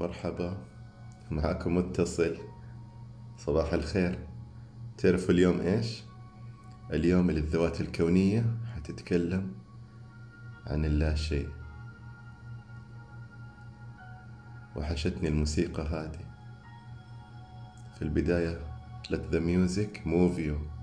مرحبا معكم متصل. صباح الخير. تعرفوا اليوم إيش؟ اليوم الذوات الكونية حتتكلم عن اللا شيء. وحشتني الموسيقى هذه. في البداية let the music move you.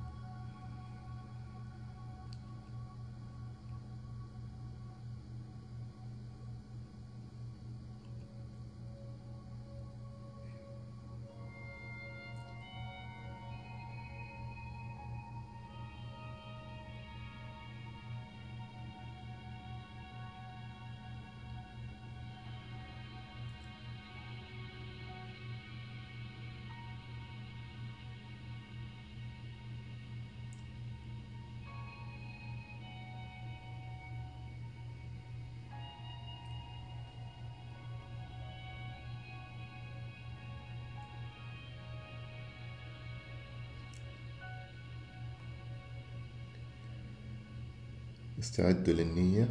استعدوا للنية.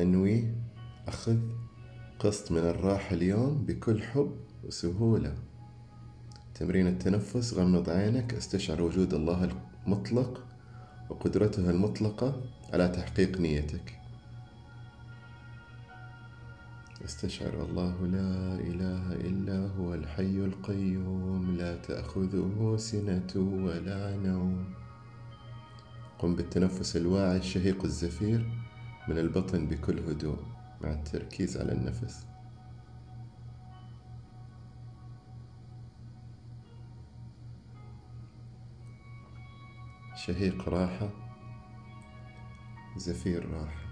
أنوي أخذ قسط من الراحة اليوم بكل حب وسهولة. تمرين التنفس غمض عينك استشعر وجود الله المطلق وقدرته المطلقة على تحقيق نيتك. استشعر الله لا إله إلا هو الحي القيوم لا تأخذه سنة ولا نوم. قم بالتنفس الواعي الشهيق الزفير من البطن بكل هدوء مع التركيز على النفس. شهيق راحة زفير راحة.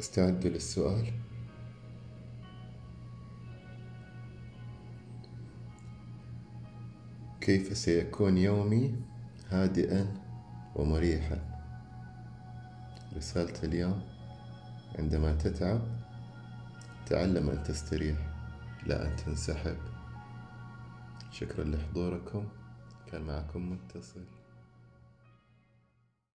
استعدوا للسؤال. كيف سيكون يومي هادئا ومريحا؟ رسالة اليوم عندما تتعب تعلم أن تستريح لا أن تنسحب. شكرا لحضوركم. كان معكم متصل.